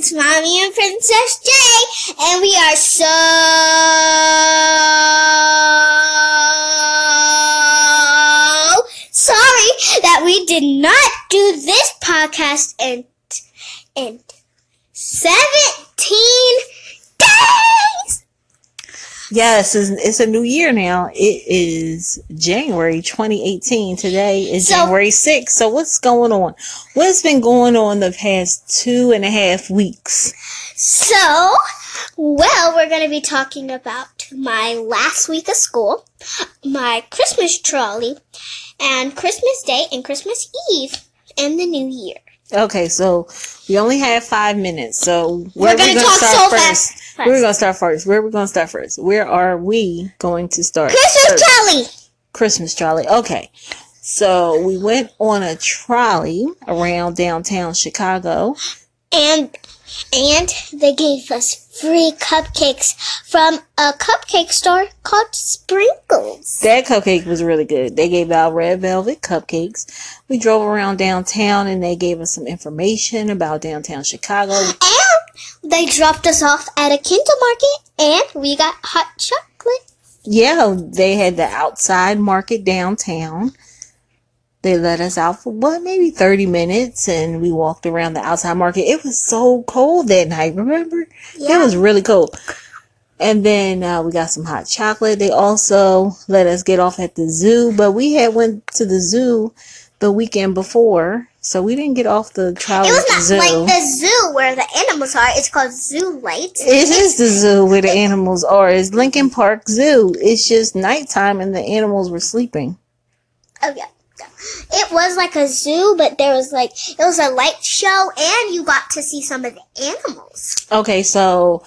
It's Mommy and Princess J, and we are so sorry that we did not do this podcast in in 17 Yes, it's, it's a new year now. It is January 2018. Today is So- January 6th. So what's going on? What's been going on the past two and a half weeks? So, well, we're going to be talking about my last week of school, my Christmas trolley, and Christmas Day and Christmas Eve, and the New Year. Okay, so we only have five minutes. So where We're gonna gonna talk start so first? fast. Where we gonna start first? Where are we gonna start first? Where are we going to start? Christmas first? trolley! Christmas trolley. Okay. So we went on a trolley around downtown Chicago. And and they gave us free cupcakes from a cupcake store called Sprinkles. That cupcake was really good. They gave out red velvet cupcakes. We drove around downtown and they gave us some information about downtown Chicago. And they dropped us off at a Kindle market and we got hot chocolate. Yeah, they had the outside market downtown. They let us out for what, maybe 30 minutes and we walked around the outside market. It was so cold that night, remember? It was really cold. And then uh, we got some hot chocolate. They also let us get off at the zoo, but we had went to the zoo the weekend before, so we didn't get off the trolley It was zoo. not like the zoo where the animals are. It's called Zoo Light. It is the zoo where the animals are. It's Lincoln Park Zoo. It's just nighttime and the animals were sleeping. Oh yeah. It was like a zoo, but there was like it was a light show, and you got to see some of the animals. Okay, so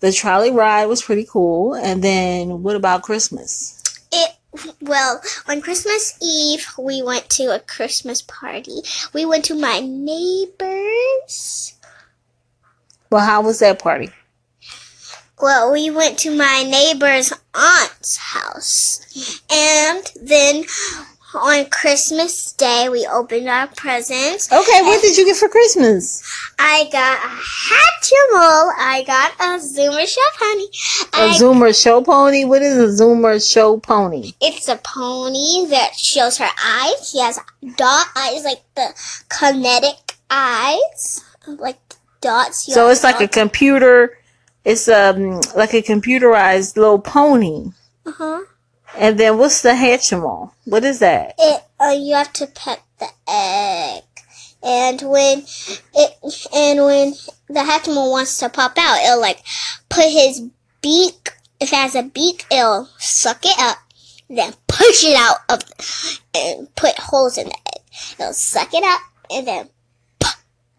the trolley ride was pretty cool. And then what about Christmas? It well on Christmas Eve we went to a Christmas party. We went to my neighbors. Well, how was that party? Well, we went to my neighbor's aunt's house, and then on Christmas Day we opened our presents. Okay, what did you get for Christmas? I got a Hatchimal. I got a Zoomer Show Pony. A I Zoomer show pony? What is a Zoomer show pony? It's a pony that shows her eyes. She has dot eyes, like the kinetic eyes, like dots. So it's like a computer. It's um like a computerized little pony. Uh huh. And then what's the Hatchimal? What is that? It. Uh, you have to pet the egg, and when it and when the Hatchimal wants to pop out, it'll like put his beak. If it has a beak, it'll suck it up, then push it out of, and put holes in the egg. It'll suck it up, and then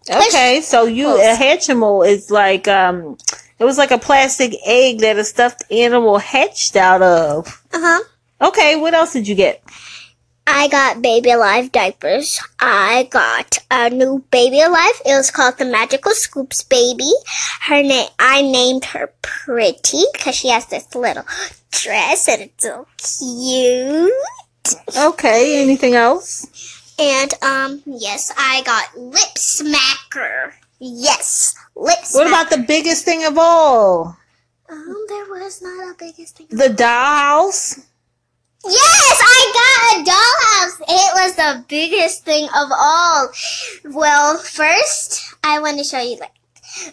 Push, Okay, so you a Hatchimal is like um it was like a plastic egg that a stuffed animal hatched out of. uh huh. Okay, what else did you get? I got Baby Alive diapers. I got a new Baby Alive. It was called the Magical Scoops Baby. Her name, I named her Pretty because she has this little dress and it's so cute. Okay, anything else? And um, yes, I got Lip Smacker. Yes, Lip Smacker. What about the biggest thing of all? Um, there was not a biggest thing. The dollhouse? Yes, I got a dollhouse. It was the biggest thing of all. Well, first, I want to show you like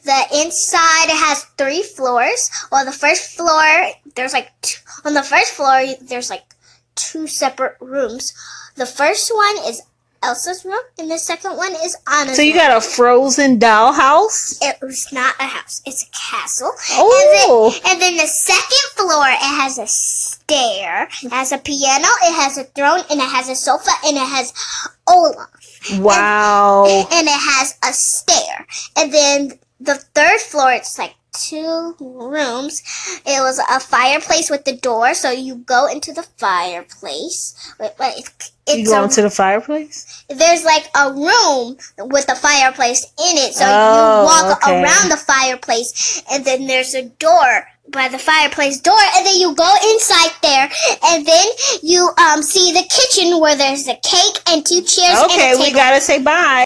the inside. Has three floors. Well, the first floor, there's like two, on the first floor, there's like two separate rooms. The first one is Elsa's room, and the second one is Anna's. So you got a frozen dollhouse? It was not a house. It's a castle. Oh. And then, oh. and then the second floor, it has a stair. It has a piano. It has a throne, and it has a sofa, and it has Olaf, Wow. and it has a stair. And then the third floor, it's like two rooms. It was a fireplace with the door, so you go into the fireplace. Wait, wait, it's, You go a, into the fireplace? there's like a room with a fireplace in it, so Oh, you walk okay. around the fireplace, and then there's a door by the fireplace door, and then you go inside there, and then you um see the kitchen where there's a cake and two chairs and Okay, we gotta say bye.